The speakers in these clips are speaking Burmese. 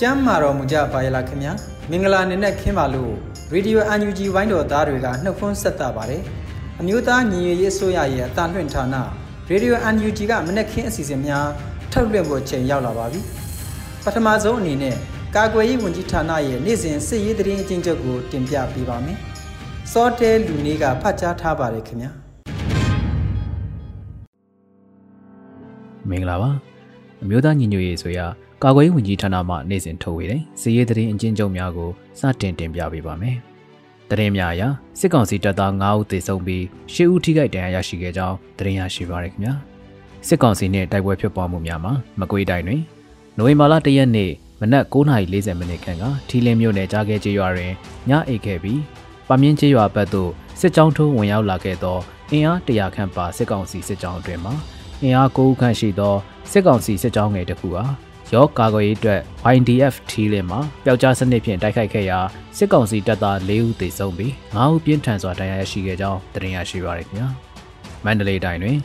ကျမ်းမာတော်မူကြပါရလားခင်ဗျာမင်္ဂလာနေ့နဲ့ခင်းပါလို့ရေဒီယို UNG ဝိုင်းတော်သားတွေကနှုတ်ခွန်းဆက်တာပါတယ်အမျိုးသားညီညွတ်ရေးအစိုးရရဲ့အတန်လွှင့်ဌာနရေဒီယို UNG ကမနေ့ခင်းအစီအစဉ်များထုတ်လွှင့်ဖို့ချိန်ရောက်လာပါပြီပထမဆုံးအနေနဲ့ကာကွယ်ရေးဝန်ကြီးဌာနရဲ့နေ့စဉ်စစ်ရေးသတင်းအကျဉ်းချုပ်ကိုတင်ပြပေးပါမယ်စောတဲလူနေကဖတ်ကြားထားပါတယ်ခင်ဗျာမင်္ဂလာပါအမျိုးသားညီညွတ်ရေးဆိုရာ ကာကွယ်ရေးဝန်ကြီးဌာနမှနေ့စဉ်ထုတ်ဝေတဲ့စီးရေးသတင်းအကျဉ်းချုပ်များကိုစတင်တင်ပြပေးပါမယ်။သတင်းများအရစစ်ကောင်စီတပ်သား9ဦးသေဆုံးပြီး10ဦးထိခိုက်ဒဏ်ရာရရှိခဲ့ကြောင်းသတင်းရရှိပါရခင်ဗျာ။စစ်ကောင်စီနဲ့တိုက်ပွဲဖြစ်ပွားမှုများမှာမကွေးတိုင်းတွင်နိုဝင်ဘာလ၁ရက်နေ့မနက်9:40မိနစ်ခန့်ကထီလင်းမြို့နယ်ကြားခဲ့ကျေးရွာတွင်ညအိတ်ခဲ့ပြီးပမြင့်ကျေးရွာဘက်သို့စစ်ကြောင်းထိုးဝင်ရောက်လာခဲ့သောအင်အား100ခန့်ပါစစ်ကောင်စီစစ်ကြောင်းအတွင်မှာအင်အား9ဦးခန့်ရှိသောစစ်ကောင်စီစစ်ကြောင်းငယ်တစ်ခုအား ရောကာကွယ်ရေးအတွက် YDF ထီးလင်းမှာပျောက်ကြားစနစ်ဖြင့်တိုက်ခိုက်ခဲ့ရာစစ်ကောင်စီတပ်သား၄ဦးသေဆုံးပြီး၅ဦးပြင်းထန်စွာဒဏ်ရာရရှိခဲ့ကြောင်းသတင်းရရှိပါရခင်ဗျာမန္တလေးတိုင်းတွင်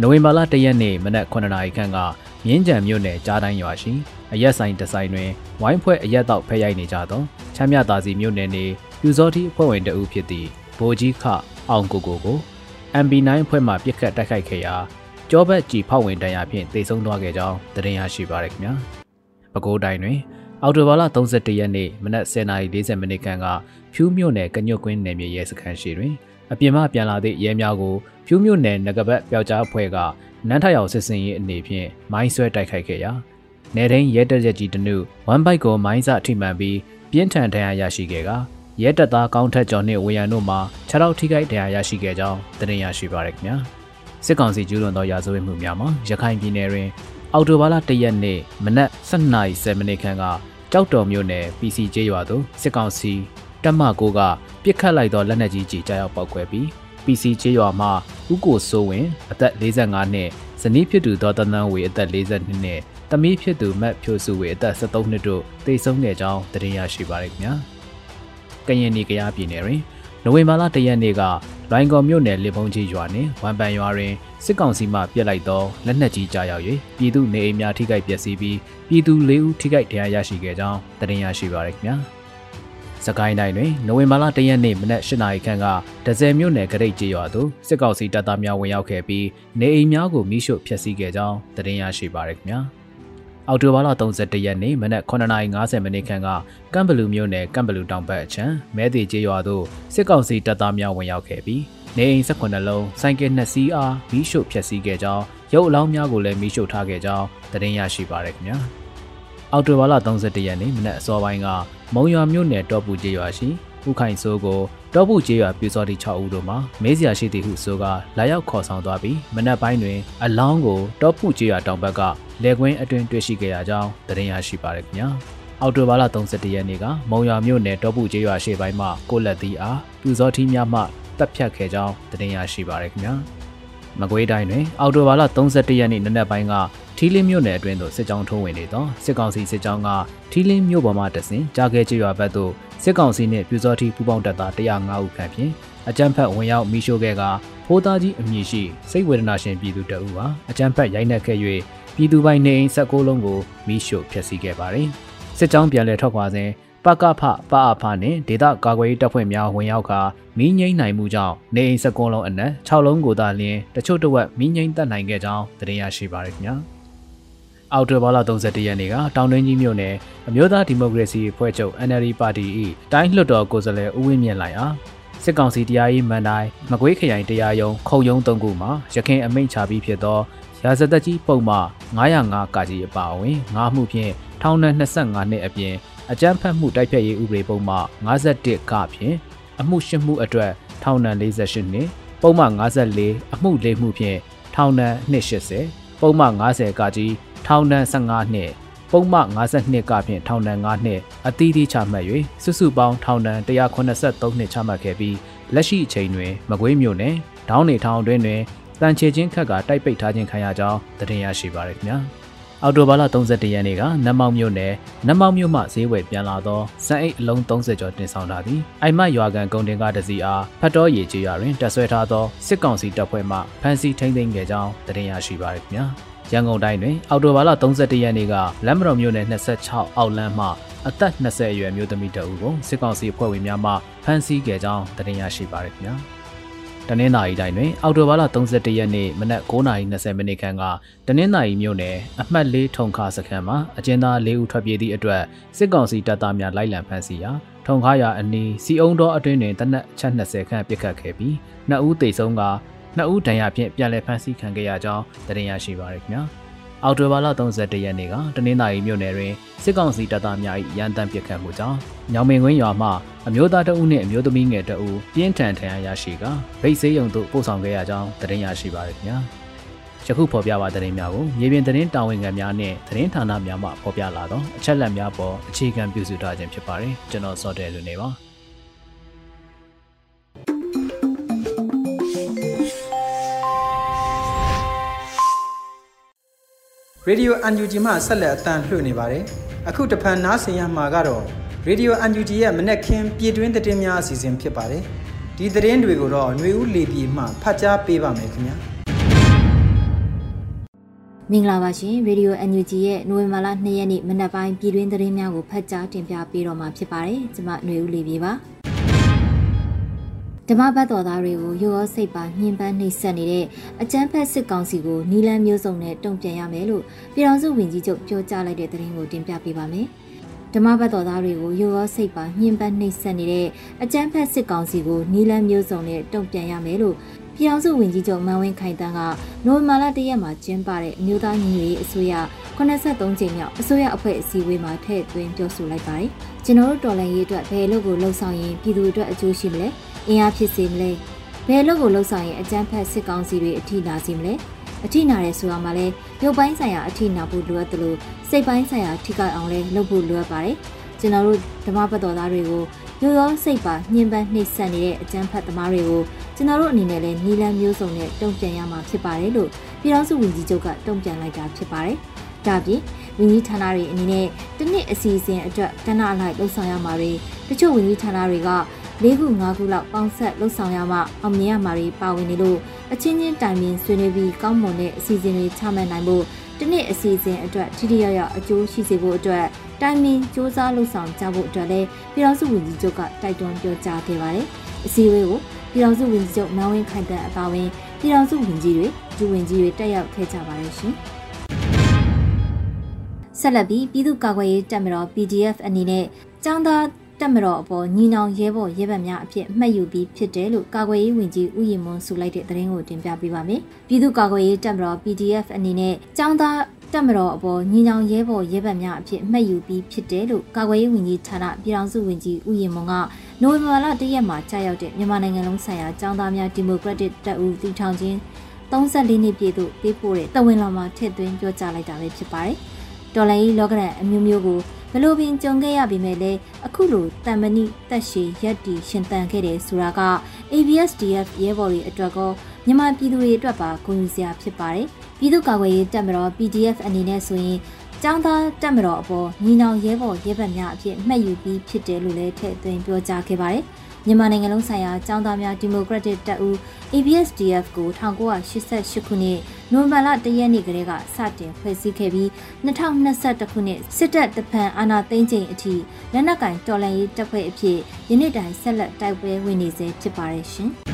နိုဝင်ဘာလ၁ရက်နေ့မနက်9နာရီခန့်ကမြင်းကြံမြို့နယ်ကြားတိုင်းရွာရှိအရက်ဆိုင်တဆိုင်တွင်ဝိုင်းဖွဲ့အရက်တော့ဖဲရိုက်နေကြသောချမ်းမြသာစီမြို့နယ်နေပြူစောတိအဖွဲ့ဝင်တအုပ်ဖြစ်သည့်ဗိုလ်ကြီးခအောင်ကိုကိုကို MB9 အဖွဲ့မှပြစ်ခတ်တိုက်ခိုက်ခဲ့ရာ ကြောဘက်ကြည်ဖောက်ဝင်တန်ရာဖြင့်တိတ်ဆုံးသွားခဲ့ကြောင်းသတင်းရရှိပါရခင်ဗျာပဲခူးတိုင်းတွင်အော်တိုဘာလ31ရက်နေ့မနက်10:40မိနစ်ခန့်ကဖြူးမြို့နယ်ကညွတ်ကွင်းနယ်မြေရဲစခန်းရှိတွင်အပြင်မှပြန်လာသည့်ရဲများကိုဖြူးမြို့နယ်ငကပတ်ပျောက်ကြားအဖွဲ့ကနန်းထရောက်စစ်စင်ရေးအနေဖြင့်မိုင်းဆွဲတိုက်ခိုက်ခဲ့ရာနေတိုင်းရဲတပ်ရက်ကြီးတနုဝမ်ဘိုက်ကိုမိုင်းစထိမှန်ပြီးပြင်းထန်ဒဏ်ရာရရှိခဲ့ကရဲတပ်သားကောင်းထက်ကျော်နှင့်ဝေယံတို့မှ6ထောက်ထိခိုက်ဒဏ်ရာရရှိခဲ့ကြောင်းသတင်းရရှိပါရခင်ဗျာ။ စစ်ကောင်စီကျူးလွန်သောရာဇဝတ်မှုများမှာရခိုင်ပြည်နယ်တွင်အော်တိုဘာလ၁ရက်နေ့မနက်7:30မိနစ်ခန့်ကကြောက်တော်မြို့နယ် PC ကျေးရွာသို့စစ်ကောင်စီတပ်မကိုကပြစ်ခတ်လိုက်သောလက်နက်ကြီးကြီးကြားရောက်ပောက်ကွဲပြီး PC ကျေးရွာမှဦးကိုစိုးဝင်အသက်45နှစ်ဇနီးဖြစ်သူဒေါ်တန်းတန်းဝေအသက်42နှစ်သမီးဖြစ်သူမတ်ဖြိုစုဝေအသက်73နှစ်တို့သေဆုံးခဲ့ကြောင်းသတင်းရရှိပါရခင်ဗျာ။ကရင်နီကရားပြည်နယ်တွင် နိုဝင်ဘာလ၁ရက်နေ့ကလွိုင်ကော်မြို့နယ်လစ်ဖုံးကြီးရွာနှင့်ဝမ်ပန်ရွာတွင်စစ်ကောင်စီမှပြစ်လိုက်သောလက်နက်ကြီးကြားရောက်၍ပြည်သူနေအိမ်များထိခိုက်ပျက်စီးပြီးပြည်သူ၄ဦးထိခိုက်ဒဏ်ရာရရှိခဲ့ကြောင်းသတင်းရရှိပါရခင်ဗျာ။စကိုင်းတိုင်းတွင်နိုဝင်ဘာလ၁ရက်နေ့မနက်၈နာရီခန့်ကဒဇယ်မြို့နယ်ဂရိတ်ကျေးရွာသို့စစ်ကောင်စီတပ်သားများဝင်ရောက်ခဲ့ပြီးနေအိမ်များကိုမိရှို့ဖျက်ဆီးခဲ့ကြောင်းသတင်းရရှိပါရခင်ဗျာ။ အောက်တိုဘာလ31ရက်နေ့မနက်9:50မိနစ်ခန့်ကကမ်ဘလူမြို့နယ်ကမ်ဘလူတောင်ဘက်အချမ်းမဲသေးကျေးရွာသို့စစ်ကောင်စီတပ်သားများဝင်ရောက်ခဲ့ပြီးနေအိမ်18လုံးစိုက်ကယ်2စီးအားမီးရှို့ဖျက်ဆီးခဲ့ကြောင်းရုပ်အလောင်းများကိုလည်းမီးရှို့ထားခဲ့ကြောင်းသတင်းရရှိပါရခင်ဗျာအောက်တိုဘာလ31ရက်နေ့မနက်အစောပိုင်းကမုံရွာမြို့နယ်တောပူကျေးရွာရှိ ဥခိုင်စိုးကိုတောပုကျေးရွာပြူစောတိ6ဦးတို့မှမေးစရာရှိသည်ဟုဆိုကလာရောက်ခေါ်ဆောင်သွားပြီးမနက်ပိုင်းတွင်အလောင်းကိုတောပုကျေးရွာတောင်ဘက်ကလေကွင်းအတွင်တွေ့ရှိခဲ့ရကြောင်းသတင်းရရှိပါရခင်ဗျာအော်တိုဘာလ31ရက်နေ့ကမုံရွာမြို့နယ်တောပုကျေးရွာရှေ့ပိုင်းမှာကိုလက်သီးအားပြူစောတိများမှတပ်ဖြတ်ခဲ့ကြောင်းသတင်းရရှိပါရခင်ဗျာမကွေးတိုင်းတွင်အော်တိုဘာလ31ရက်နေ့နနက်ပိုင်းက ထီလင်းမြို့နယ်အတွင်းသို့စစ်ကြောင်းထိုးဝင်နေသောစစ်ကောင်စီစစ်ကြောင်းကထီလင်းမြို့ပေါ်မှတဆင်ကြားခဲကျေးရွာဘက်သို့စစ်ကောင်စီနှင့်ပြူစောတိပူးပေါင်းတပ်သား105ဦးခန့်ဖြင့်အကြမ်းဖက်ဝင်ရောက်မိရှို့ခဲ့ကဖိုးသားကြီးအမည်ရှိစိတ်ဝေဒနာရှင်ပြည်သူတအုပ်ဟာအကြမ်းဖက်ရိုက်နှက်ခဲ့၍ပြည်သူပိုင်နေအိမ်16လုံးကိုမိရှို့ဖျက်ဆီးခဲ့ပါတယ်။စစ်ကြောင်းပြန်လည်ထွက်ခွာစဉ်ပကဖပအဖနဲ့ဒေသကာကွယ်ရေးတပ်ဖွဲ့များဝင်ရောက်ကာမီးငိမ့်နိုင်မှုကြောင့်နေအိမ်စကွန်းလုံးအနက်6လုံးကိုသာလျင်တချို့တဝက်မီးငိမ့်တက်နိုင်ခဲ့ကြောင်းသိရရှိပါရခင်ဗျာ။ အောက်တိုဘာလ31ရက်နေ့ကတောင်တွင်းကြီးမြို့နယ်အမျိုးသားဒီမိုကရေစီအဖွဲ့ချုပ် NLD ပါတီ၏တိုင်းလွှတ်တော်ကိုယ်စားလှယ်ဦးဝင်းမြင့်လိုက်အားစစ်ကောင်စီတရားရေးမန်တိုင်းမကွေးခရိုင်တရားရုံးခုံရုံး၃ခုမှာရခိုင်အမိန့်ချပြီးဖြစ်သောရာဇသက်ကြီးပုံမှ905ကကြီးအပါအဝင်ငါးမှုဖြင့်ထောင်ဒဏ်25နှစ်အပြင်အကြမ်းဖက်မှုတိုက်ဖျက်ရေးဥပဒေပုံမှ51ကဖြင့်အမှုရှင်းမှုအတွက်ထောင်ဒဏ်48နှစ်ပုံမှ54အမှု၄မှုဖြင့်ထောင်ဒဏ်280ပုံမှ90ကကြီး ထောင်ဒဏ်15နှစ်ပုံမှ52ကဖြင့်ထောင်ဒဏ်5နှစ်အသီးသီးချမှတ်၍စုစုပေါင်းထောင်ဒဏ်183နှစ်ချမှတ်ခဲ့ပြီးလက်ရှိအချိန်တွင်မကွေးမြို့နယ်ဒေါင်းနေထောင်အတွင်းတွင်တန်ချေချင်းခက်ကတိုက်ပိတ်ထားခြင်းခံရကြောင်းသိရရှိပါရခင်ဗျာအော်တိုဘာလ31ရက်နေ့ကနမောင်မြို့နယ်နမောင်မြို့မှဈေးဝယ်ပြန်လာသောစံအိတ်အလုံး30ကျော်တင်ဆောင်လာပြီးအိုင်မရွာကန်ကုန်တင်ကားတစ်စီးအားဖတ်တော်ရည်ကြီးရွာတွင်တပ်ဆွဲထားသောစစ်ကောင်စီတပ်ဖွဲ့မှဖမ်းဆီးထိန်းသိမ်းခဲ့ကြောင်းသိရရှိပါရခင်ဗျာ ရန်ကုန်တိုင်းတွင်အော်တိုဘာလ31ရက်နေ့ကလမ်းမတော်မြို့နယ်26အောက်လမ်းမှအသက်20အရွယ်မျိုးသမီးတအူကိုစစ်ကောင်စီအဖွဲ့ဝင်များမှဖမ်းဆီးခဲ့ကြောင်းသိရရှိပါရခင်ဗျာတနင်္သာရီတိုင်းတွင်အောက်တိုဘာလ31ရက်နေ့မနက်9:20မိနစ်ခန့်ကတနင်္သာရီမြို့နယ်အမှတ်၄ထုံခါစခန်းမှာအကျဉ်းသား၄ဦးထွက်ပြေးသည့်အတွက်စစ်ကောင်စီတပ်သားများလိုက်လံဖမ်းဆီးရာထုံခါရအနီးစီအုံတော်အတွင်းတွင်တနက်ချက်20ခန့်ပစ်ခတ်ခဲ့ပြီးနှစ်ဦးသေဆုံးက နှစ်ဦးဒဏ်ရာဖြင့်ပြန်လည်ဖမ်းဆီးခံခဲ့ရကြောင်းသိရရှိပါရခင်ဗျာ။အော်တိုဘာလ31ရက်နေ့ကတနင်္သာရီမြို့နယ်တွင်စစ်ကောင်စီတပ်သားများ၏ရန်တမ်းပစ်ခတ်မှုကြောင့်ညောင်မင်ကွင်းရွာမှအမျိုးသားတအုပ်နှင့်အမျိုးသမီးငယ်တအုပ်ပြင်းထန်ထန်ရရှိကဗိတ်ဆေးရုံသို့ပို့ဆောင်ခဲ့ရကြောင်းသတင်းရရှိပါရခင်ဗျာယခုဖော်ပြပါသတင်းများကိုမြေပြင်သတင်းတာဝန်ခံများနဲ့သတင်းဌာနများမှဖော်ပြလာသောအချက်အလက်များပေါ်အခြေခံပြုစုထားခြင်းဖြစ်ပါတယ်ကျွန်တော်စောတယ်လူနေပါ ရေဒီယို UNG မှဆက်လက်အသံလွှင့်နေပါတယ်။အခုတဖန်နားဆင်ရမှာကတော့ရေဒီယို UNG ရဲ့မနက်ခင်းပြည်တွင်းသတင်းများအစီအစဉ်ဖြစ်ပါတယ်။ဒီသတင်းတွေကိုတော့ຫນွေဦးလေပြည်မှဖတ်ကြားပေးပါမယ်ခင်ဗျာ။မင်္ဂလာပါရှင်ရေဒီယို UNG ရဲ့နိုဝင်ဘာလ2ရက်နေ့မနက်ပိုင်းပြည်တွင်းသတင်းများကိုဖတ်ကြားတင်ပြပေးတော့မှာဖြစ်ပါတယ်။ကျွန်မຫນွေဦးလေပြည်ပါ။ ဓမ္မဘတ်တော်သားတွေကိုရောရောစိတ်ပါညှဉ်းပန်းနှိပ်စက်နေတဲ့အကြမ်းဖက်စစ်ကောင်စီကိုနီလန်းမျိုးစုံနဲ့တုံ့ပြန်ရမယ်လို့ပြည်ထောင်စုဝန်ကြီးချုပ်ပြောကြားလိုက်တဲ့သတင်းကိုတင်ပြပေးပါမယ်။ဓမ္မဘတ်တော်သားတွေကိုရောရောစိတ်ပါညှဉ်းပန်းနှိပ်စက်နေတဲ့အကြမ်းဖက်စစ်ကောင်စီကိုနီလန်းမျိုးစုံနဲ့တုံ့ပြန်ရမယ်လို့ပြည်ထောင်စုဝန်ကြီးချုပ်မန်ဝင်းခိုင်တန်းကနိုဝင်ဘာလ၁ရက်မှာကျင်းပတဲ့အမျိုးသားညီညွတ်ရေးအစိုးရ83ကြိမ်မြောက်အစိုးရအဖွဲ့အစည်းအဝေးမှာထည့်သွင်းပြောဆိုလိုက်ပါတယ်။ကျွန်တော်တို့တော်လှန်ရေးအတွက်ဘယ်လိုကိုလှုံ့ဆော်ရင်ပြည်သူအတွက်အကျိုးရှိမလဲ။ အင်အားဖြစ်စေမလဲဘယ်လို့ကိုလှုပ်ဆောင်ရင်အကြမ်းဖက်စစ်ကောင်စီတွေအထိနာစီမလဲအထိနာတယ်ဆိုတာမှလည်းရုပ်ပိုင်းဆိုင်ရာအထိနာဖို့လိုအပ်တယ်လို့စိတ်ပိုင်းဆိုင်ရာထိခိုက်အောင်လည်းလုပ်ဖို့လိုအပ်ပါတယ်ကျွန်တော်တို့ဓမ္မပတ်တော်သားတွေကိုရိုးရောစိတ်ပါညှဉ်းပန်းနှိပ်စက်နေတဲ့အကြမ်းဖက်သမားတွေကိုကျွန်တော်တို့အနေနဲ့လည်းနီလန်းမျိုးစုံနဲ့တုံ့ပြန်ရမှာဖြစ်ပါတယ်လို့ပြည်ထောင်စုဝန်ကြီးချုပ်ကတုံ့ပြန်လိုက်တာဖြစ်ပါတယ်ဒါပြင်ဝန်ကြီးဌာနတွေအနေနဲ့တနစ်အစီအစဉ်အတွက်ကဏ္ဍအလိုက်လှုပ်ဆောင်ရမှာတွေတချို့ဝန်ကြီးဌာနတွေက ၄ခု၅ခုလောက်ပေါင်းဆက်လှုပ်ဆောင်ရမှအောင်မြင်ရမှာတွေပါဝင်နေလို့အချင်းချင်းတိုင်ပင်ဆွေးနွေးပြီးကောင်းမွန်တဲ့အစီအစဉ်တွေချမှတ်နိုင်ဖို့ဒီနေ့အစီအစဉ်အတွက်ထိထိရောက်ရောက်အကျိုးရှိစေဖို့အတွက်တိုင်ပင်စ조사လှုပ်ဆောင်ကြဖို့အတွက်လည်းပြည်ထောင်စုဝန်ကြီးချုပ်ကတိုက်တွန်းပြောကြားခဲ့ပါတယ်။အစည်းအဝေးကိုပြည်ထောင်စုဝန်ကြီးချုပ်မန်ဝင်းခိုင်တန်အပါအဝင်ပြည်ထောင်စုဝန်ကြီးတွေဒူဝန်ကြီးတွေတက်ရောက်ခဲ့ကြပါတယ်ရှင်။ဆက်လက်ပြီးပြည်သူ့ကာကွယ်ရေးတပ်မတော် PDF အနေနဲ့ចောင်းသား တက်မတော်အပေါ်ညီနောင်ရဲဘော်ရဲဘက်များအဖြစ်မှတ်ယူပြီးဖြစ်တယ်လို့ကာကွယ်ရေးဝန်ကြီးဦးရင်မွန်ဆိုလိုက်တဲ့သတင်းကိုတင်ပြပေးပါမယ်။ပြည်သူ့ကာကွယ်ရေးတပ်မတော် PDF အနေနဲ့ចောင်းသားတက်မတော်အပေါ်ညီနောင်ရဲဘော်ရဲဘက်များအဖြစ်မှတ်ယူပြီးဖြစ်တယ်လို့ကာကွယ်ရေးဝန်ကြီးဌာနပြည်ထောင်စုဝန်ကြီးဦးရင်မွန်ကနိုဝင်ဘာလ၁ရက်မှာကြာရောက်တဲ့မြန်မာနိုင်ငံလုံးဆိုင်ရာចောင်းသားများဒီမိုကရက်တစ်တပ်ဦးတည်ထောင်ခြင်း34နှစ်ပြည့်သို့ပေးပို့တဲ့တဝင်လောင်မှာထည့်သွင်းပြောကြားလိုက်တာပဲဖြစ်ပါတယ်။တော်လိုင်းလောကရန်အမျိုးမျိုးကို ဘလို့ပင်ကြုံခဲ့ရပေမဲ့လည်းအခုလိုတန်မဏိတက်ရှည်ရက်တီရှင်တန်ခဲ့တယ်ဆိုတာက ABSDF ရဲဘော်တွေအတွက်ကောမြန်မာပြည်သူတွေအတွက်ပါဂုဏ်ယူစရာဖြစ်ပါတယ်။ပြည်သူ့ကာကွယ်ရေးတပ်မတော် PDF အနေနဲ့ဆိုရင်ចောင်းသားတက်မတော်အပေါ်ညီနောင်ရဲဘော်ရဲဘက်များအဖြစ်မှတ်ယူပြီးဖြစ်တယ်လို့လည်းထည့်သွင်းပြောကြားခဲ့ပါတယ်။ မြန်မာနိုင်ငံလုံးဆိုင်ရာចောင်းသားများဒီမိုကရက်တစ်တပ်ဦး ABSDF ကို1988ခုနှစ်နိုဝင်ဘာလ1ရက်နေ့ကလေးကစတင်ဖွဲ့စည်းခဲ့ပြီး2021ခုနှစ်စစ်တပ်တဖန်အာဏာသိမ်းချိန်အထိလက်နက်ကင်တော်လှန်ရေးတပ်ဖွဲ့အဖြစ်ယနေ့တိုင်ဆက်လက်တိုက်ပွဲဝင်နေစေဖြစ်ပါတယ်ရှင်။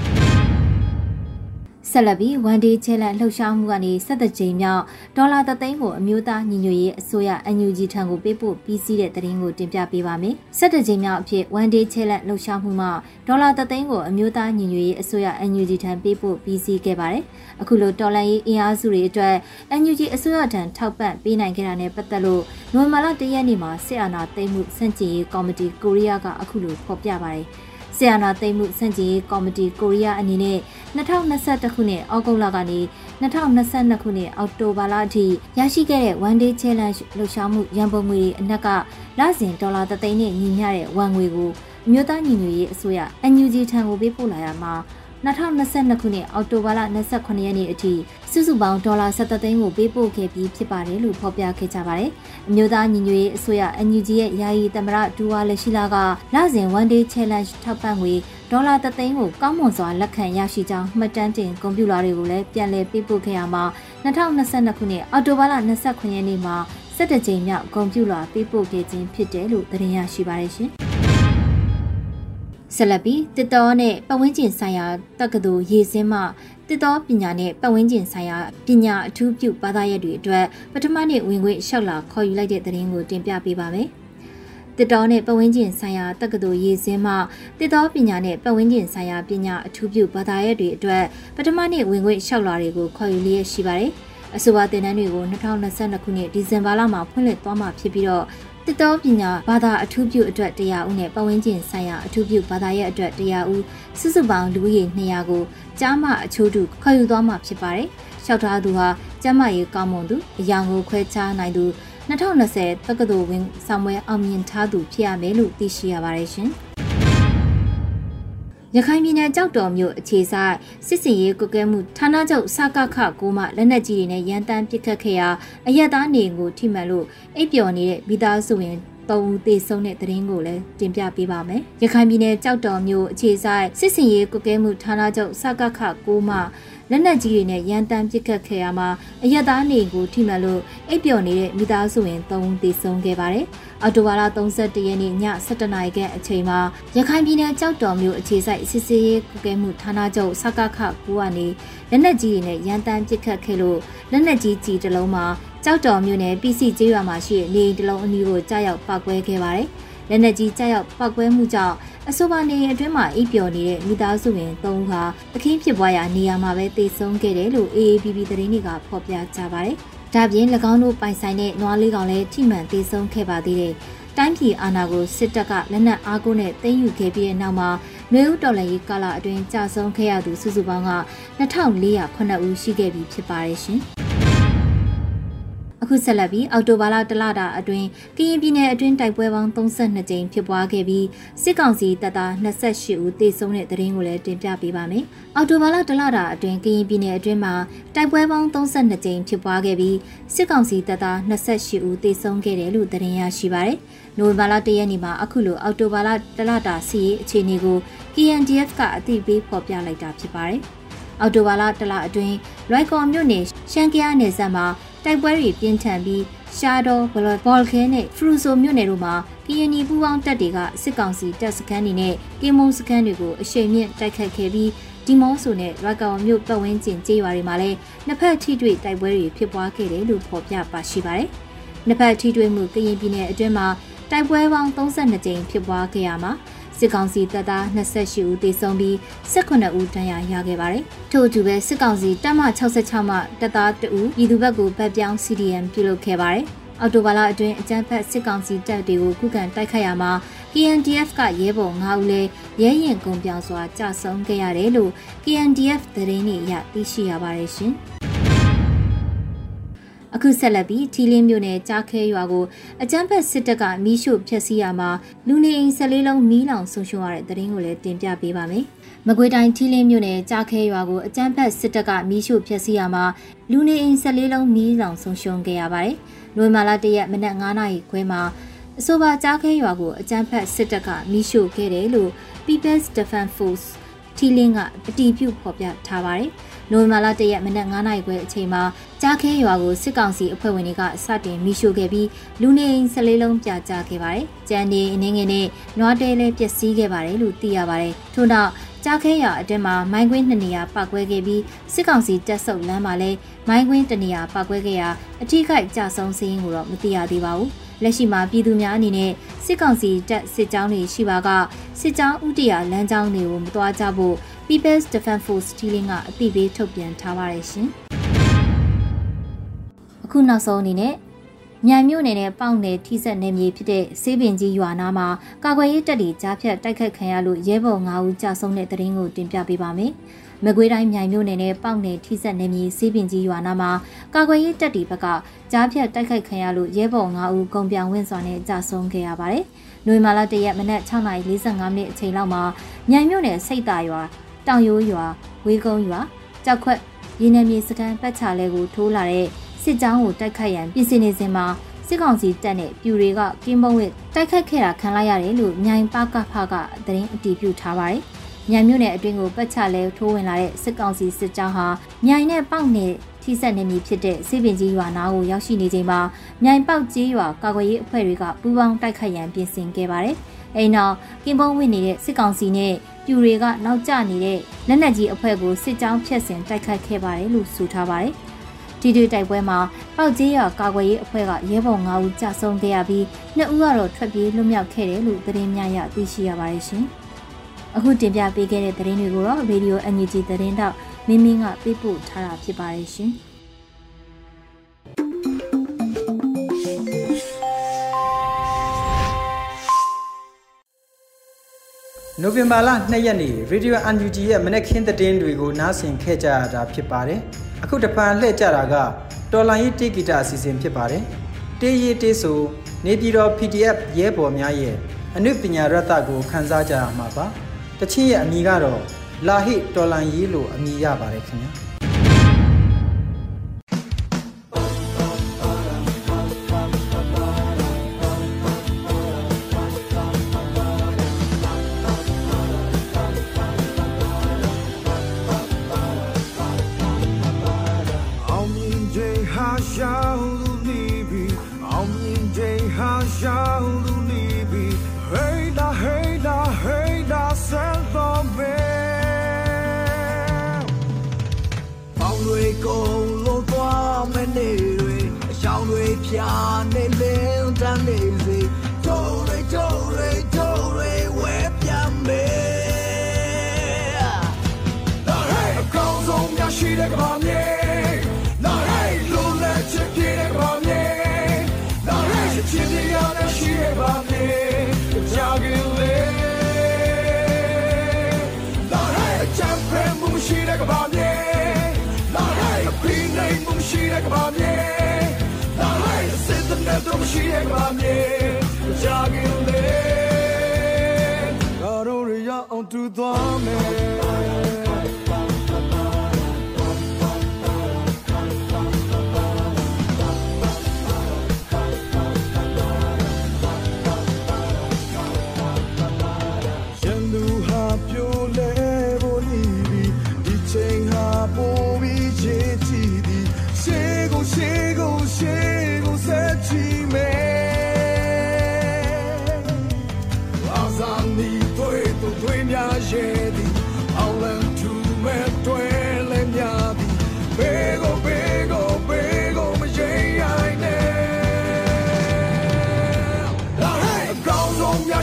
ဆက်လက်ပြီးဝန်ဒေးချဲလန်လှုပ်ရှားမှုကနေဆက်သက်ချိန်မြောက်ဒေါ်လာသသိန်းကိုအမျိုးသားညီညွတ်ရေးအစိုးရ NUG ထံကိုပေးပို့ပြီးစီးတဲ့သတင်းကိုတင်ပြပေးပါမယ်။ဆက်သက်ချိန်မြောက်အဖြစ်ဝန်ဒေးချဲလန်လှုပ်ရှားမှုမှာဒေါ်လာသသိန်းကိုအမျိုးသားညီညွတ်ရေးအစိုးရ NUG ထံပေးပို့ပြီးစီးခဲ့ပါတယ်။အခုလိုတော်လန်ရေးအင်အားစုတွေအတွက် NUG အစိုးရထံထောက်ပံ့ပေးနိုင်ခဲ့တာနဲ့ပတ်သက်လို့နိုဝင်ဘာလ၁ရက်နေ့မှာစစ်အာဏာသိမ်းမှုစန့်ကျင်ရေးကော်မတီကိုရီးယားကအခုလိုဖော်ပြပါတယ်။ ဆီယနာသိမ်းမှုစန့်ကျင်ရေးကော်မတီကိုရီးယားအနေနဲ့2021ခုနှစ်အောက်တိုဘာလကနေ2022ခုနှစ်အောက်တိုဘာလအထိရရှိခဲ့တဲ့ One Day Challenge လှူရှားမှုရန်ပုံငွေအနက်ကလစဉ်ဒေါ်လာ3သိန်းနဲ့ညီမျှတဲ့ဝန်ငွေကိုအမျိုးသားညီညွတ်ရေးအစိုးရ NUG ထံကိုပေးပို့လာရမှာ 2022ခုနှစ်အောက်တိုဘာလ28ရက်နေ့အထိစုစုပေါင်းဒေါ်လာ73သိန်းကိုပေးပို့ခဲ့ပြီးဖြစ်ပါတယ်လို့ဖော်ပြခဲ့ကြပါတယ်။အမျိုးသားညီညွတ်ရေးအစိုးရ NUG ရဲ့ယာယီသမရဒူဝါလက်ရှိလာကလစဉ် One Day Challenge ထောက်ပံ့ငွေဒေါ်လာ3သိန်းကိုကောင်းမွန်စွာလက်ခံရရှိကြောင်းမှတ်တမ်းတင်ကွန်ပျူတာတွေကိုလည်းပြန်လည်ပေးပို့ခဲ့ရမှာ2022ခုနှစ်အောက်တိုဘာလ29ရက်နေ့မှာ17ကြိမ်မြောက်ကွန်ပျူတာပေးပို့ခဲ့ခြင်းဖြစ်တယ်လို့သတင်းရရှိပါတယ်ရှင်။ ဆက်လက်ပြီးတစ်တော်နဲ့ပတ်ဝန်းကျင်ဆိုင်ရာတက္ကသိုလ်ရေစင်းမှတစ်တော်ပညာနဲ့ပတ်ဝန်းကျင်ဆိုင်ရာပညာအထူးပြုဘာသာရပ်တွေအတွက်ပထမနေ့ဝင်ခွင့်လျှောက်လာခေါ်ယူလိုက်တဲ့သတင်းကိုတင်ပြပေးပါမယ်။တစ်တော်နဲ့ပတ်ဝန်းကျင်ဆိုင်ရာတက္ကသိုလ်ရေစင်းမှတစ်တော်ပညာနဲ့ပတ်ဝန်းကျင်ဆိုင်ရာပညာအထူးပြုဘာသာရပ်တွေအတွက်ပထမနေ့ဝင်ခွင့်လျှောက်လာတွေကိုခေါ်ယူလျက်ရှိပါတယ်။အဆိုပါသင်တန်းတွေကို2022ခုနှစ်ဒီဇင်ဘာလမှာဖွင့်လှစ်သွားမှာဖြစ်ပြီးတော့ တစ်တောပညာဘာသာအထူးပြုအတွက်တရားဦးနဲ့ပတ်ဝန်းကျင်ဆိုင်ရာအထူးပြုဘာသာရဲ့အတွက်တရားဦးစုစုပေါင်းလူဦးရေ200ကိုကြားမအချိုးတူခေါ်ယူသွားမှာဖြစ်ပါတယ်။လျှောက်ထားသူဟာကြားမရေးကောင်းမွန်သူအယောင်ကိုခွဲခြားနိုင်သူ2020တက္ကသိုလ်ဝင်ဆောင်ပွဲအောင်မြင်ထားသူဖြစ်ရမယ်လို့သိရှိရပါတယ်ရှင်။ ရခိုင်ပြည်နယ်ကြောက်တော်မြို့အခြေဆိုင်စစ်စင်ရေးကုကဲမှုဌာနချုပ်စကခကိုမှလက်နက်ကြီးတွေနဲ့ရန်တမ်းပစ်ခတ်ခဲ့ရာအရက်သားနေကိုထိမှန်လို့အိပ်ပျော်နေတဲ့မိသားစုဝင်သုံးဦးသေဆုံးတဲ့သတင်းကိုလည်းတင်ပြပေးပါမယ်။ရခိုင်ပြည်နယ်ကြောက်တော်မြို့အခြေဆိုင်စစ်စင်ရေးကုကဲမှုဌာနချုပ်စကခကိုမှ လက်နက်ကြီးတွေနဲ့ရန်တမ်းပစ်ခတ်ခဲ့ရမှာအရက်သားနေကိုထိမှန်လို့အိပ်ပျော်နေတဲ့မိသားစုဝင်၃ဦးသေဆုံးခဲ့ပါတယ်။အော်တိုဘာလ31ရက်နေ့ည7:00နာရီခန့်အချိန်မှာရခိုင်ပြည်နယ်ကြောက်တော်မြို့အခြေစိုက်စစ်စေးရေးကုကဲမှုဌာနချုပ်စကခကူကနေလက်နက်ကြီးတွေနဲ့ရန်တမ်းပစ်ခတ်ခဲ့လို့လက်နက်ကြီးကြီးတစ်လုံးမှာကြောက်တော်မြို့နယ် PC ကျေးရွာမှာရှိတဲ့နေအိမ်တစ်လုံးအနီးကိုကြားရောက်ပောက်ကွဲခဲ့ပါတယ်။ လက်နက်ကြီးကြားရောက်ပောက်ကွဲမှုကြောင့်အဆိုပါနေရင်အတွင်းမှာအိပ်ပျော်နေတဲ့မိသားစုဝင်၃ဦးဟာအခင်းဖြစ်ပွားရာနေရာမှာပဲတေဆုံးခဲ့တယ်လို့ AABB သတင်းတွေကဖော်ပြကြပါတယ်။ဒါပြင်၎င်းတို့ပိုင်ဆိုင်တဲ့နွားလေးကောင်လည်းထိမှန်တေဆုံးခဲ့ပါသေးတယ်။တိုင်းပြည်အာဏာကိုစစ်တပ်ကလက်နက်အားကိုးနဲ့သိမ်းယူခဲ့ပြီးတဲ့နောက်မှာမျိုးဦးတော်လှန်ရေးကာလအတွင်းကြာဆုံးခဲ့ရသူစုစုပေါင်းက2409ဦးရှိခဲ့ပြီဖြစ်ပါတယ်ရှင်။ အခုဆက်လက်ပြီးအော်တိုဘာလတလတာအတွင်းကရင်ပြည်နယ်အတွင်းတိုက်ပွဲပေါင်း32ကြိမ်ဖြစ်ပွားခဲ့ပြီးစစ်ကောင်စီတပ်သား28ဦးသေဆုံးတဲ့သတင်းကိုလည်းတင်ပြပေးပါမယ်။အော်တိုဘာလတလတာအတွင်းကရင်ပြည်နယ်အတွင်းမှာတိုက်ပွဲပေါင်း32ကြိမ်ဖြစ်ပွားခဲ့ပြီးစစ်ကောင်စီတပ်သား28ဦးသေဆုံးခဲ့တယ်လို့သတင်းရရှိပါတယ်။နိုဝင်ဘာလ1ရက်နေ့မှာအခုလိုအော်တိုဘာလတလတာစီရေးအခြေအနေကို KNDF ကအသိပေးဖော်ပြလိုက်တာဖြစ်ပါတယ်။အော်တိုဘာလတလအတွင်းလွိုက်ကော်မြို့နယ်ရှန်ကယားနယ်စပ်မှာ တိုက်ပွဲတွေပြင်းထန်ပြီးရှားတော်ဘလော်ခဲနဲ့ဖရူဆိုမြို့နယ်တို့မှာကရင်နီပူးပေါင်းတပ်တွေကစစ်ကောင်စီတပ်စခန်းတွေနဲ့ကင်းမုံစခန်းတွေကိုအရှိန်မြင့်တိုက်ခတ်ခဲ့ပြီးဒီမော့ဆိုနဲ့ရကောင်မြို့ပတ်ဝန်းကျင်ကျေးရွာတွေမှာလည်းနှစ်ဖက်ထိတွေ့တိုက်ပွဲတွေဖြစ်ပွားခဲ့တယ်လို့ဖော်ပြပါရှိပါတယ်။နှစ်ဖက်ထိတွေ့မှုကရင်ပြည်နယ်အတွင်းမှာတိုက်ပွဲပေါင်း32ကြိမ်ဖြစ်ပွားခဲ့ရမှာ စစ်ကောင်စီတပ်သား28ဦးသေဆုံးပြီး18ဦးဒဏ်ရာရခဲ့ပါတယ်။ထို့အတူပဲစစ်ကောင်စီတပ်မ66မှတပ်သား2ဦးပြည်သူဘက်ကိုဗတ်ပြောင်း CDM ပြုလုပ်ခဲ့ပါတယ်။အော်တိုဘာလအတွင်းအကြမ်းဖက်စစ်ကောင်စီတပ်တွေကိုခုခံတိုက်ခိုက်ရမှာ KNDF ကရဲဘော်9ဦးလည်းရဲရင်ကုန်ပြောင်စွာကြာဆုံးခဲ့ရတယ်လို့ KNDF သတင်းတွေအရသိရှိရပါတယ်ရှင်။ အခုဆက်လက်ပြီးထီလင်းမြို့နယ်ကြားခဲရွာကိုအကြမ်းဖက်စစ်တပ်ကမီးရှို့ဖျက်ဆီးရမှာလူနေအိမ်၁၄လုံးမီးလောင်ဆုံးရှုံးရတဲ့သတင်းကိုလည်းတင်ပြပေးပါမယ်။မကွေးတိုင်းထီလင်းမြို့နယ်ကြားခဲရွာကိုအကြမ်းဖက်စစ်တပ်ကမီးရှို့ဖျက်ဆီးရမှာလူနေအိမ်၁၄လုံးမီးလောင်ဆုံးရှုံးခဲ့ရပါတယ်။နိုဝင်ဘာလ၁ရက်မနက်9:00နာရီခွဲမှာအဆိုပါကြားခဲရွာကိုအကြမ်းဖက်စစ်တပ်ကမီးရှို့ခဲ့တယ်လို့ People's Defense Force ထီလင်းကအတီးပြုတ်ဖော်ပြထားပါတယ်။ နိုဝင်ဘာလ၁ရက်မနက်9:00နာရီခွဲအချိန်မှာကြားခဲရွာကိုစစ်ကောင်စီအဖွဲ့ဝင်တွေကစတင်မိရှို့ခဲ့ပြီးလူနေအိမ်၁၄လုံးပြကြခဲ့ပါတယ်။ကြံနေအနေငယ်နဲ့နွားတဲလည်းပျက်စီးခဲ့ပါတယ်လို့သိရပါတယ်။ထို့နောက်ကြားခဲရွာအတွင်းမှာမိုင်းကွင်းနှစ်နေရာပောက်ကွဲခဲ့ပြီးစစ်ကောင်စီတပ်ဆုပ်လမ်းမှာလည်းမိုင်းကွင်းတနေရာပောက်ကွဲခဲ့ရာအထိခိုက်ကြဆုံးစင်းကိုတော့မသိရသေးပါဘူး။လက်ရှိမှာပြည်သူများအနေနဲ့စစ်ကောင်စီတပ်စစ်ကြောင်းတွေရှိပါကစစ်ကြောင်းဥတီယာလမ်းကြောင်းတွေကိုမသွားကြဖို့ People's Defense Force တီလင်းကအသိပေးထုတ်ပြန်ထားပါတယ်ရှင်။အခုနောက်ဆုံးအနေနဲ့မြိုင်မြို့နယ်နဲ့ပေါင်နယ်ထိစက်နယ်မြေဖြစ်တဲ့စေးပင်ကြီးရွာနာမှာကာကွယ်ရေးတပ်တွေကြားဖြတ်တိုက်ခတ်ခံရလို့ရဲဘော်9ဦးကြာဆုံးတဲ့တဲ့ရင်ကိုတင်ပြပေးပါမယ်။မကွေးတိုင်းမြိုင်မြို့နယ်နဲ့ပေါင်နယ်ထိစက်နယ်မြေစေးပင်ကြီးရွာနာမှာကာကွယ်ရေးတပ်တွေဘက်ကကြားဖြတ်တိုက်ခိုက်ခံရလို့ရဲဘော်9ဦးကုန်ပြောင်ဝင့်စွာနဲ့ကြာဆုံးခဲ့ရပါတယ်။နိုဝင်ဘာလ၁ရက်မနက်6:45မိနစ်အချိန်လောက်မှာမြိုင်မြို့နယ်စိတ်တာရွာ တောင်ရိုးရွာဝေးကုန်းရွာကြောက်ခွက်ရင်းနှမြေစကန်ပတ်ချလဲကိုထိုးလာတဲ့စစ်ကြောင်းကိုတိုက်ခတ်ရန်ပြင်ဆင်နေစဉ်မှာစစ်ကောင်စီတပ်နဲ့ပြူတွေကကင်းဘုံဝစ်တိုက်ခတ်ခဲ့တာခံလိုက်ရတယ်လို့မြိုင်ပကဖကသတင်းအတည်ပြုထားပါတယ်။မြိုင်မြို့နယ်အတွင်းကိုပတ်ချလဲထိုးဝင်လာတဲ့စစ်ကောင်စီစစ်ကြောင်းဟာမြိုင်နဲ့ပေါက်နယ်ထိစက်နေမည်ဖြစ်တဲ့စေပင်ကြီးရွာနာကိုရောက်ရှိနေချိန်မှာမြိုင်ပေါက်ကြီးရွာကာကွယ်ရေးအဖွဲ့တွေကပူးပေါင်းတိုက်ခတ်ရန်ပြင်ဆင်ခဲ့ပါတယ်။ အိမ်နောက်ကင်းဘုံဝစ်နေတဲ့စစ်ကောင်စီနဲ့ပြူတွေကနောက်ကျနေတဲ့လက်နက်ကြီးအဖွဲ့ကိုစစ်ကြောင်းဖျက်ဆင်တိုက်ခတ်ခဲ့ပါတယ်လို့ဆိုထားပါတယ်။ဒီဒီတိုက်ပွဲမှာပောက်ကြီးရကာကွယ်ရေးအဖွဲ့ကရဲဘော်9ဦးကြာဆုံးခဲ့ရပြီး2ဦးကတော့ထွက်ပြေးလွတ်မြောက်ခဲ့တယ်လို့သတင်းများရသိရှိရပါတယ်ရှင်။အခုတင်ပြပေးခဲ့တဲ့သတင်းတွေကိုတော့ Radio NUG သတင်းတောက်မင်းမင်းကပေးပို့ထားတာဖြစ်ပါတယ်ရှင်။ နိုဝင်ဘာလ2ရက်နေ့ Radio UNG ရဲ့မနက်ခင်းသတင်းတွေကိုနားဆင်ခဲ့ကြရတာဖြစ်ပါတယ်။အခုတပံလှည့်ကြတာကတော်လိုင်းရေးတေးဂီတအစီအစဉ်ဖြစ်ပါတယ်။တေးရေးတေးဆိုနေပြည်တော် PDF ရဲဘော်များရဲ့အနုပညာရတကိုခန်းစားကြရမှာပါ။တချင်းရဲ့အမည်ကတော့လာဟိတော်လိုင်းရေးလို့အမည်ရပါတယ်ခင်ဗျာ။ ရှိတဲ့ကဘာမြေ La hey စစ်တဲ့တော့ရှိတဲ့ကဘာမြေကြာကြလေကာရိုရီယာအောင်တူသွားမယ်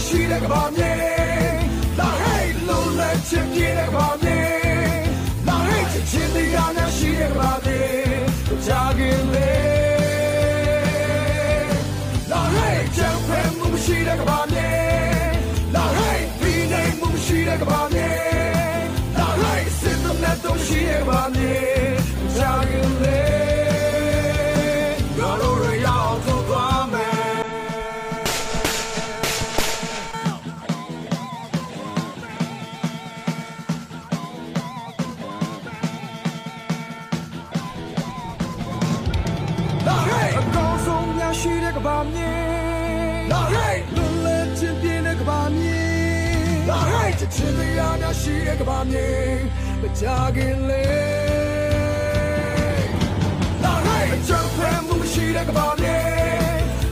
ရှိတဲ့ကဘာမြေ La hey လုံးလက်ချစ်ပြည့်တဲ့ကဘာမြေ La hey ချစ်ချင်တရားများရှိတဲ့ကဘာမြေကြာကြလေ La hey ချမ်းဖဲမှုမရှိတဲ့ကဘာမြေ La hey ပြီးနိုင်မှုမရှိတဲ့ကဘာမြေ La hey စစ်တဲ့နဲ့တော့ရှိတဲ့ကဘာမြေ ရားများရှိတဲ့ကဘာမြေမကြခင်လေလာဟိုင်းချမ်းဖမ်းမှုရှိတဲ့ကဘာမြေ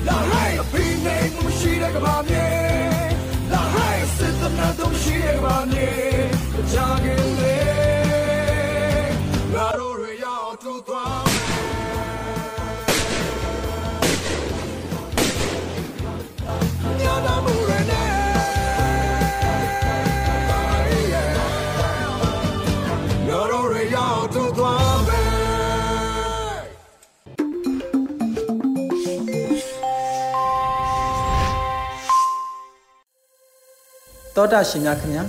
လာဟိုင်းအပင်းနေမှုရှိတဲ့ကဘာမြေလာဟိုင်းစစ်တနာတော့ရှိတဲ့ကဘာမြေ တောတာရှင်များခင်ဗျာ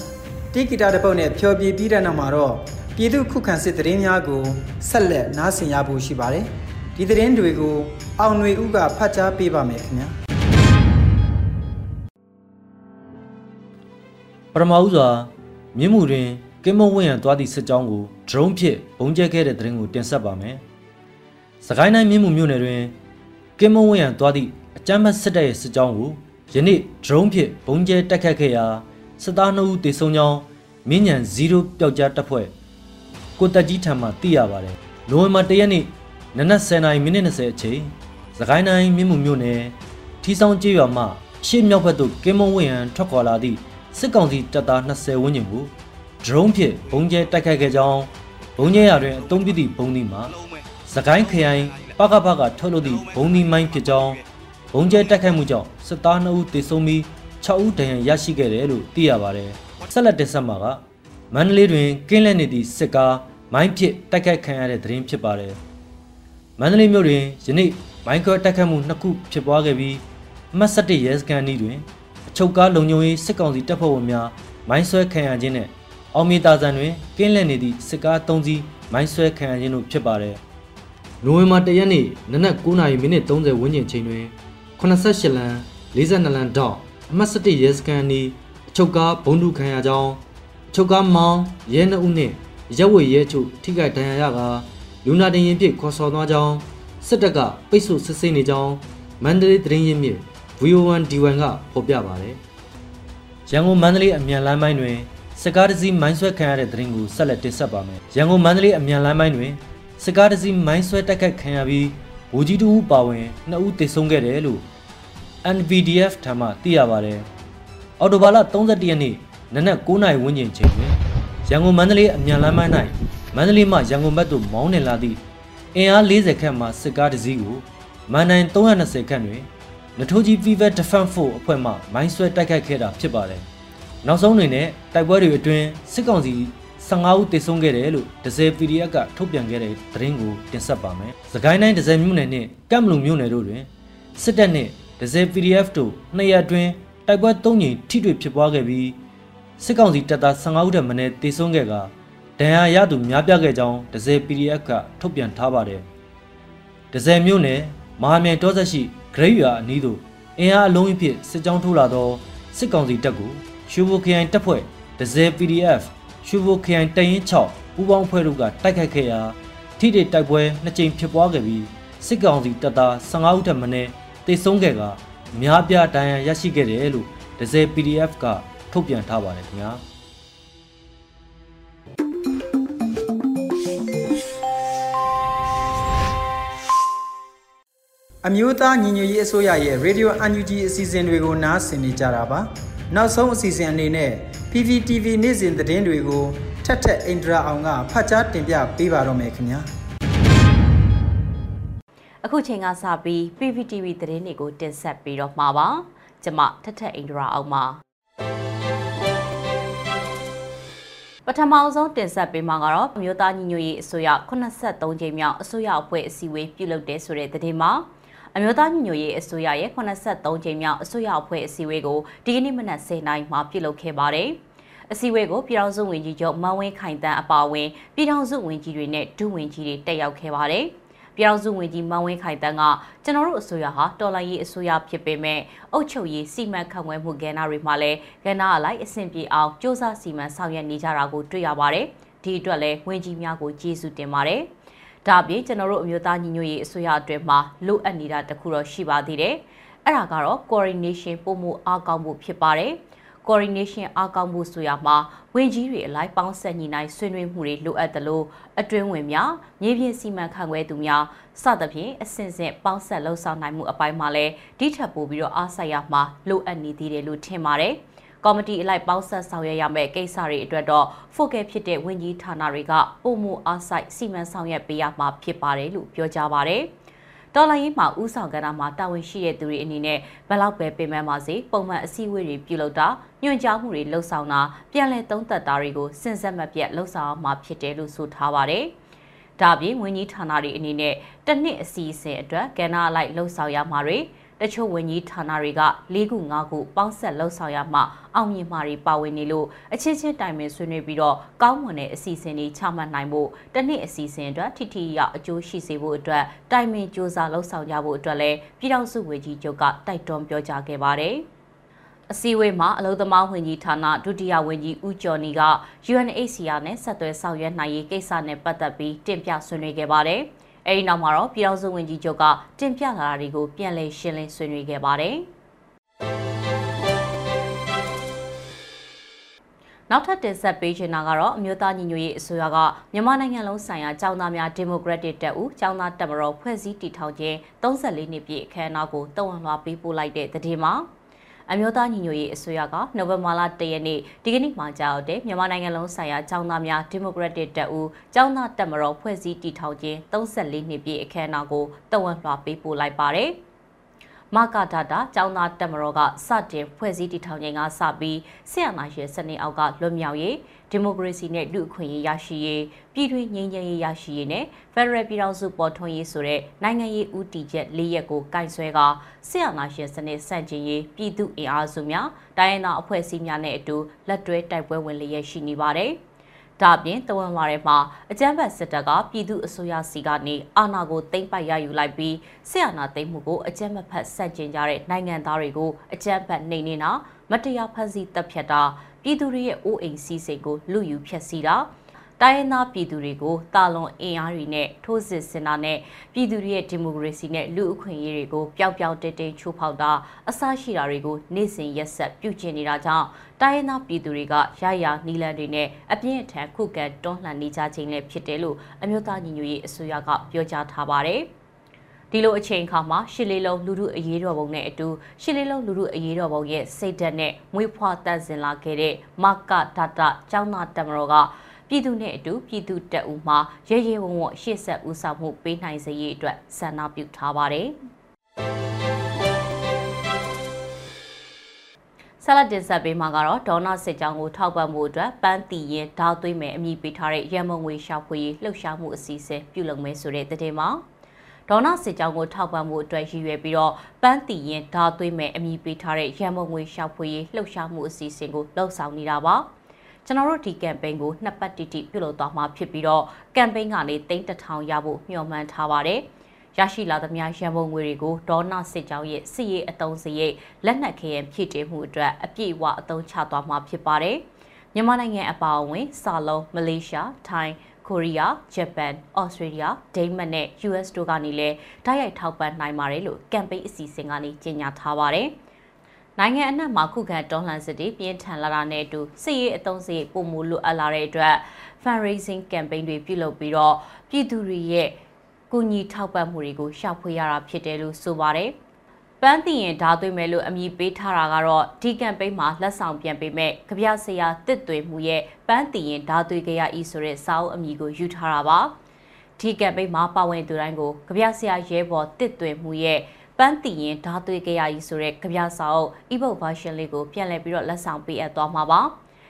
တီဂီတာတစ်ပုတ်နဲ့ဖျော်ပြပြီးတဲ့နောက်မှာတော့ပြည်သူခုခံစစ်တရင်များကိုဆက်လက်နားဆင်ရဖို့ရှိပါတယ်ဒီတရင်တွေကိုအောင်ຫນွေဦးကဖတ်ကြားပေးပါမယ်ခင်ဗျာပထမဦးစွာမြင်းမှုတွင်ကင်းမုံဝင်းရန်သွားသည့်စစ်ကြောင်းကိုဒရုန်းဖြင့်ဘုံကျဲခဲ့တဲ့သတင်းကိုတင်ဆက်ပါမယ်။စကိုင်းတိုင်းမြင်းမှုမြို့နယ်တွင်ကင်းမုံဝင်းရန်သွားသည့်အကြမ်းဖက်စစ်တပ်ရဲ့စစ်ကြောင်းကိုယနေ့ဒရုန်းဖြင့်ဘုံကျဲတက်ခတ်ခဲ့ရာ စစ်သား2ဦးတေဆုံးကြောင်းမင်းညံ0ပျောက်ကြားတပ်ဖွဲ့ကိုတက်ကြီးထံမှသိရပါတယ်။နိုဝင်ဘာ1ရက်နေ့နနက်10:30မိနစ်20အချိန်စကိုင်းတိုင်းမြင်းမှုမြို့နယ်ထီဆောင်ကျေးရွာမှရှေ့မြောက်ဘက်သို့ကင်းမုံဝင်းရန်ထွက်ခွာလာသည့်စစ်ကောင်စီတပ်သား20ဝန်းကျင်ကိုဒရုန်းဖြင့်ဘုံကျဲတိုက်ခိုက်ခဲ့ကြောင်းဘုံကျဲရာတွင်အုံပြသည့်ဘုံဒီမှာစကိုင်းခရိုင်ပကပကထုတ်လုပ်သည့်ဘုံဒီမိုင်းဖြစ်ကြောင်းဘုံကျဲတိုက်ခိုက်မှုကြောင့်စစ်သား2ဦးသေဆုံးပြီး 6ဦးဒဏ်ရာရရှိခဲ့တယ်လို့သိရပါတယ်ဆက်လက်တင်ဆက်မှာကမန္တလေးတွင်ကင်းလက်နေသည့်စစ်ကားမိုင်းဖြစ်တိုက်ခိုက်ခံရတဲ့သတင်းဖြစ်ပါတယ်မန္တလေးမြို့တွင်ယနေ့မိုင်းခွဲတိုက်ခိုက်မှုနှစ်ခုဖြစ်ပွားခဲ့ပြီးအမှတ်7ရဲစခန်းဤတွင်အချုပ်ကားလုံခြုံရေးစစ်ကောင်စီတပ်ဖွဲ့ဝင်များမိုင်းဆွဲခံရခြင်းနဲ့အောင်မြေတာဆန်တွင်ကင်းလက်နေသည့်စစ်ကား3စီးမိုင်းဆွဲခံရခြင်းတို့ဖြစ်ပါတယ်။နိုဝင်ဘာ1ရက်နေ့နနက်9:30မိနစ်30ဝန်းကျင်ချိန်တွင်88လမ်း42လမ်းတောက် အမှတ်7ရဲစခန်းနီးအချုပ်ကားဘုံဒုခံရကြောင်းအချုပ်ကားမောင်းရဲနှုတ်နှင့်ရက်ဝေရဲချုပ်ထိခိုက်ဒဏ်ရာရကလူနာတင်ရင်ဖြင့်ခေါ်ဆော်သွားကြောင်းစစ်တပ်ကပိတ်ဆို့စစ်ဆေးနေကြောင်းမန္တလေးသတင်းရင်းမြစ် VO1 D1 ကဖော်ပြပါတယ်။ရန်ကုန်မန္တလေးအမြန်လမ်းပိုင်းတွင်စစ်ကားတစ်စီးမိုင်းဆွဲခံရတဲ့သတင်းကိုဆက်လက်တင်ဆက်ပါမယ်။ရန်ကုန်မန္တလေးအမြန်လမ်းပိုင်းတွင်စစ်ကားတစ်စီးမိုင်းဆွဲတိုက်ခိုက်ခံရပြီးဗိုလ်ကြီးတဦးပါဝင်2ဦးသေဆုံးခဲ့တယ်လို့ NVDF ထံမှသိရပါတယ်။အော်တိုဘာလ31ရက်နေ့နနက်9:00နာရီဝန်းကျင်ချိန်တွင်ရန်ကုန်မန္တလေးအမြန်လမ်းပိုင်း၌မန္တလေးမှရန်ကုန်ဘက်သို့မောင်းနှင်လာသည့်အင်အား40ခန့်မှစစ်ကားတစ်စီးကိုမန်နိုင်320ခန့်တွင်နထိုးကြီး Fever Defense Force အဖွဲ့မှမိုင်းဆွဲတိုက်ခိုက်ခဲ့တာဖြစ်ပါတယ်။နောက်ဆုံးတွင်လည်းတိုက်ပွဲတွေအတွင်းစစ်ကောင်စီ15ဦးသေဆုံးခဲ့တယ်လို့ဒဇယ် PDF ကထုတ်ပြန်ခဲ့တဲ့သတင်းကိုတင်ဆက်ပါမယ်။စကိုင်းတိုင်းဒဇယ်မြို့နယ်နှင့်ကမ်မလုံမြို့နယ်တို့တွင်စစ်တပ်နှင့် ဒဇယ် PDF တို့နှစ်ရက်အတွင်းတိုက်ပွဲ၃ကြိမ်ထိတွေ့ဖြစ်ပွားခဲ့ပြီးစစ်ကောင်စီတပ်သား15ဦးထက်မနည်းသေဆုံးခဲ့ကဒဏ်ရာရသူများပြားခဲ့ကြောင်းဒဇယ် PDF ကထုတ်ပြန်ထားပါတယ်။ဒဇယ်မြို့နယ်မဟာမြိုင်တောဆက်ရှိဂရိတ်ရွာအနီးသို့အင်အားအလုံးအဖြစ်စစ်ကြောင်းထိုးလာသောစစ်ကောင်စီတပ်ကိုရှူဘိုခရိုင်တပ်ဖွဲ့ဒဇယ် PDF ရှူဘိုခရိုင်တရင်6ပူးပေါင်းဖွဲ့တို့ကတိုက်ခိုက်ခဲ့ရာထိတိတိုက်ပွဲနှစ်ကြိမ်ဖြစ်ပွားခဲ့ပြီးစစ်ကောင်စီတပ်သား15ဦးထက်မနည်း သေဆုံးခဲ့ကအများပြားဒဏ်ရာရရှိခဲ့တယ်လို့ဒဇယ် PDF ကထုတ်ပြန်ထားပါတယ်ခင်ဗျာ။အမျိုးသားညီညွတ်ရေးအစိုးရရဲ့ Radio UNG အစီအစဉ်တွေကိုနားဆင်နေကြတာပါနောက်ဆုံးအစီအစဉ်အနေနဲ့ PPTV နေ့စဉ်သတင်းတွေကိုထက်ထက်အင်ဒရာအောင်ကဖတ်ကြားတင်ပြပေးပါတော့မယ်ခင်ဗျာ အခုချိန်ကစပြီး PPTV သတင်းတွေကိုတင်ဆက်ပြီးတော့မှာပါကျွန်မထက်ထက်အင်ဒရာအောင်ပါပထမဆုံးတင်ဆက်ပေးမှာကတော့မြို့သားညီညွတ်ရေးအစိုးရ83ကြိမ်မြောက်အစိုးရအဖွဲ့အစည်းအဝေးပြုလုပ်တဲ့ဆိုတဲ့သတင်းမှာအမျိုးသားညီညွတ်ရေးအစိုးရရဲ့83ကြိမ်မြောက်အစိုးရအဖွဲ့အစည်းအဝေးကိုဒီကနေ့မနက်10:00နာရီမှာပြုလုပ်ခဲ့ပါတယ်။အစည်းအဝေးကိုပြည်ထောင်စုဝန်ကြီးချုပ်မန်ဝင်းခိုင်တန်းအပါအဝင်ပြည်ထောင်စုဝန်ကြီးတွေနဲ့ဒုဝန်ကြီးတွေတက်ရောက်ခဲ့ပါတယ်။ ပြည်ထောင်စုဝန်ကြီးမန်ဝင်းခိုင်တန်းကကျွန်တော်တို့အစိုးရဟာတော်လှန်ရေးအစိုးရဖြစ်ပေမဲ့အုပ်ချုပ်ရေးစီမံခန့်ခွဲမှုကဏ္ဍတွေမှာလည်းကဏ္ဍအလိုက်အဆင့်ပြေအောင်စ조사စီမံဆောင်ရွက်နေကြတာကိုတွေ့ရပါတယ်။ဒီအတွက်လည်းဝန်ကြီးများကိုကျေးဇူးတင်ပါတယ်။ဒါအပြင်ကျွန်တော်တို့အမျိုးသားညီညွတ်ရေးအစိုးရအတွင်းမှာလိုအပ်နေတာတခုတော့ရှိပါသေးတယ်။အဲ့ဒါကတော့ coordination ပုံမှုအားကောင်းမှုဖြစ်ပါတယ်။ coordination အားကောင်းမှုဆိုရမှာဝင်ကြီးတွေအလိုက်ပေါင်းဆက်ညီနိုင်ဆွေးနွေးမှုတွေလိုအပ်တယ်လို့အတွင်းဝင်များမြေပြင်စီမံခန့်ခွဲသူများစသဖြင့်အစဉ်စဉ်ပေါင်းဆက်လှုပ်ဆောင်နိုင်မှုအပိုင်းမှာလည်းဒီထက်ပိုပြီးတော့အားစိုက်ရမှာလိုအပ်နေသေးတယ်လို့ထင်ပါတယ်။ကော်မတီအလိုက်ပေါင်းဆက်ဆောင်ရွက်ရမယ့်ကိစ္စတွေအတွက်တော့ focus ဖြစ်တဲ့ဝန်ကြီးဌာနတွေကပုံမှုအားစိုက်စီမံဆောင်ရွက်ပေးရမှာဖြစ်ပါတယ်လို့ပြောကြားပါတယ်။ တော်လိုင်းရေးမှာဥဆောင်ကဏ္ဍမှာတာဝန်ရှိတဲ့သူတွေအနေနဲ့ဘယ်လောက်ပဲပင်ပန်းပါစေပုံမှန်အစည်းအဝေးတွေပြုလုပ်တာညွှန်ကြားမှုတွေလှုပ်ဆောင်တာပြန်လည်သုံးသပ်တာတွေကိုစဉ်ဆက်မပြတ်လှုပ်ဆောင်မှာဖြစ်တယ်လို့ဆိုထားပါတယ်။ဒါပြင်ဝန်ကြီးဌာနတွေအနေနဲ့တစ်နှစ်အစီအစဉ်အတွက်ကဏ္ဍအလိုက်လှုပ်ဆောင်ရမှာတွေ တချို့ဝန်ကြီးဌာနတွေက၄ခု၅ခုပေါင်းဆက်လှုပ်ဆောင်ရမှအောင်မြင်မှာတွေပါဝင်နေလို့အချင်းချင်းတိုင်ပင်ဆွေးနွေးပြီးတော့ကောင်းမွန်တဲ့အစီအစဉ်တွေချမှတ်နိုင်ဖို့တနည်းအစီအစဉ်အတွက်ထိထိရောက်အကျိုးရှိစေဖို့အတွက်တိုင်ပင်စ조사လှုပ်ဆောင်ကြဖို့အတွက်လည်းပြည်ထောင်စုဝန်ကြီးချုပ်ကတိုက်တွန်းပြောကြားခဲ့ပါတယ်။အစည်းအဝေးမှာအလုံသမားဝန်ကြီးဌာနဒုတိယဝန်ကြီးဦးကျော်နီက UNHCR နဲ့ဆက်သွယ်ဆောင်ရွက်နိုင်ရေးကိစ္စနဲ့ပတ်သက်ပြီးတင်ပြဆွေးနွေးခဲ့ပါတယ်။ အဲဒီနောက်မှာတော့ပြည်ထောင်စုဝန်ကြီးချုပ်ကတင်ပြလာတာတွေကိုပြန်လည်ရှင်းလင်းဆွေးနွေးခဲ့ပါတယ်။နောက်ထပ်တင်ဆက်ပေးချင်တာကတော့အမျိုးသားညီညွတ်ရေးအစိုးရကမြန်မာနိုင်ငံလုံးဆိုင်ရာចောင်းသားများဒီမိုကရက်တစ်တပ်ဦးចောင်းသားတပ်မတော်ဖွဲ့စည်းတည်ထောင်ခြင်း34နှစ်ပြည့်အခမ်းအနားကိုတဝန်လွှာပေးပို့လိုက်တဲ့တဲ့ဒီမှာ အမျိုးသားညီညွတ်ရေးအစိုးရကနိုဝင်ဘာလ၁ရက်နေ့ဒီကနေ့မှကြာရောက်တဲ့မြန်မာနိုင်ငံလုံးဆိုင်ရာចောင်းသားများဒီမိုကရက်တစ်တပ်ဦးចောင်းသားတပ်မတော်ဖွဲ့စည်းတည်ထောင်ခြင်း34နှစ်ပြည့်အခမ်းအနားကိုတဝန်လွှာပေးပို့လိုက်ပါတယ်။ မကဒါတာကျောင်းသားတက်မတော်ကစတင်ဖွဲ့စည်းတည်ထောင်ခြင်းကစပြီးဆရာနာရဲ့စနစ်အောက်ကလွတ်မြောက်ရေးဒီမိုကရေစီနဲ့လူ့အခွင့်အရေးရရှိရေးပြည်တွင်းငြိမ်းချမ်းရေးရရှိရေးနဲ့ဖက်ဒရယ်ပြည်ထောင်စုပေါ်ထွန်းရေးဆိုတဲ့နိုင်ငံရေးဦးတည်ချက်၄ရက်ကိုကင်ဆယ်ကဆရာနာရှင်စနစ်စန့်ကျင်ရေးပြည်သူအင်အားစုများတိုင်းရင်းသားအဖွဲ့အစည်းများနဲ့အတူလက်တွဲတိုက်ပွဲဝင်လျက်ရှိနေပါတယ်။ ဒါအပြင်တဝန်ဝါထဲမှာအကြမ်းဖက်စစ်တပ်ကပြည်သူအစိုးရစီကနေအာဏာကိုသိမ်းပိုက်ရယူလိုက်ပြီးစစ်အာဏာသိမ်းမှုကိုအကြမ်းမဖက်ဆန့်ကျင်ကြတဲ့နိုင်ငံသားတွေကိုအကြမ်းဖက်နှိမ်နင်းတာမတရားဖန်ဆီးတပ်ဖြတ်တာပြည်သူတွေရဲ့အိုးအိမ်စီးစိမ်ကိုလူယူဖျက်ဆီးတာတိုင်းရင်းသားပြည်သူတွေကိုတာလွန်အင်အားတွေနဲ့ထိုးစစ်ဆင်တာနဲ့ပြည်သူတွေရဲ့ဒီမိုကရေစီနဲ့လူအခွင့်အရေးတွေကိုပျောက်ပျောက်တိတ်တိတ်ချိုးဖောက်တာအစရှိတာတွေကိုနေ့စဉ်ရက်ဆက်ပြုကျင့်နေတာကြောင့် တိုင်းရင်းသားပြည်သူတွေကရရနီလန်တွေနဲ့အပြင်းအထန်ခုခံတွန်းလှန်နေကြခြင်းလည်းဖြစ်တယ်လို့အမျိုးသားညီညွတ်ရေးအစိုးရကပြောကြားထားပါတယ်။ဒီလိုအချိန်အခါမှာရှစ်လေးလုံးလူမှုအရေးတော်ပုံနဲ့အတူရှစ်လေးလုံးလူမှုအရေးတော်ပုံရဲ့စိတ်ဓာတ်နဲ့မွေးဖွားတတ်စင်လာခဲ့တဲ့မကဒတာကျောင်းသားတမတော်ကပြည်သူနဲ့အတူပြည်သူတက်ဦးမှာရဲရဲဝံ့ဝံ့ရှေ့ဆက်ဦးဆောင်မှုပေးနိုင်စေရေးအတွက်ဆန္ဒပြုထားပါတယ်။ ဆလတ်တင်ဆက်ပေးမှာကတော့ဒေါနာစစ်ကြောင်းကိုထောက်ပံ့မှုအတွက်ပန်းတီရင်ဓာသွေးမယ်အမည်ပေးထားတဲ့ရန်မုံငွေရှာဖွေရေးလှုပ်ရှားမှုအစီအစဉ်ပြုလုပ်မယ်ဆိုတဲ့တဲ့မှာဒေါနာစစ်ကြောင်းကိုထောက်ပံ့မှုအတွက်ရည်ရွယ်ပြီးတော့ပန်းတီရင်ဓာသွေးမယ်အမည်ပေးထားတဲ့ရန်မုံငွေရှာဖွေရေးလှုပ်ရှားမှုအစီအစဉ်ကိုလှုပ်ဆောင်နေတာပါ။ကျွန်တော်တို့ဒီကမ်ပိန်းကိုနှစ်ပတ်တိတိပြုလုပ်သွားမှာဖြစ်ပြီးတော့ကမ်ပိန်းကနေတိန်းတထောင်ရဖို့မျှော်မှန်းထားပါတယ်။ ရရှိလာသမျှရန်ပုံငွေတွေကိုဒေါနာစစ်ကြောင်းရဲ့စစ်ရေးအတုံးစရိတ်လက်နက်ခဲယံဖြည့်တင်းမှုအတွက်အပြည့်အဝအသုံးချသွားမှာဖြစ်ပါတယ်။မြန်မာနိုင်ငံအပါအဝင်စာလုံးမလေးရှားထိုင်းကိုရီးယားဂျပန်ဩစတြေးလျဒိန်းမတ်နဲ့ US တို့ကနေလည်းဓာတ်ရိုက်ထောက်ပံ့နိုင်ပါတယ်လို့ကမ်ပိန်းအစီအစဉ်ကနေကြေညာထားပါတယ်။နိုင်ငံအနှံ့မှာခုခံတွန်းလှန်စစ်တွေပြင်းထန်လာတာနဲ့အတူစစ်ရေးအုံစရိတ်ပုံမူလိုအပ်လာတဲ့အတွက် fundraising campaign တွေပြုလုပ်ပြီးတော့ပြည်သူတွေရဲ့ ကူညီထောက်ပံ့မှုတွေကိုရှာဖွေရတာဖြစ်တယ်လို့ဆိုပါတယ်။ပန်းတည်ရင်ဓာသွေးမယ်လို့အမည်ပေးထားတာကတော့ဒီကမ်ပိန်းမှာလက်ဆောင်ပြန်ပေးမဲ့ကြပြဆရာတစ်သွေမှုရဲ့ပန်းတည်ရင်ဓာသွေးကြရဤဆိုတဲ့စာအုပ်အမည်ကိုယူထားတာပါ။ဒီကမ်ပိန်းမှာပါဝင်သူတိုင်းကိုကြပြဆရာရဲဘော်တစ်သွေမှုရဲ့ပန်းတီရင်ဓာသွေးကြရကြီးဆိုတဲ့ကြပြစာအုပ် ebook version လေးကိုပြန်လည်ပြီးတော့လက်ဆောင်ပေးအပ်သွားမှာပါ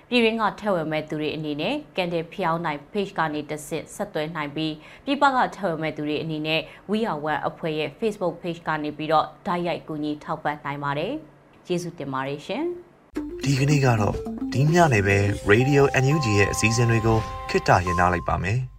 ပြည်ရင်းကထည့်ဝင်မဲ့သူတွေအနေနဲ့ကန်တယ်ဖျောင်းနိုင် page ကနေတစ်ဆင့်ဆက်သွယ်နိုင်ပြီးပြည်ပကထည့်ဝင်မဲ့သူတွေအနေနဲ့ We Are One အဖွဲ့ရဲ့ Facebook page ကနေပြီးတော့ဓာတ်ရိုက်ကူညီထောက်ပံ့နိုင်ပါတယ်ကျေးဇူးတင်ပါတယ်ရှင်ဒီကနေ့ကတော့ဒီညနေပဲ Radio NUG ရဲ့အစည်းအဝေးတွေကိုခਿੱတရရနိုင်ပါမယ်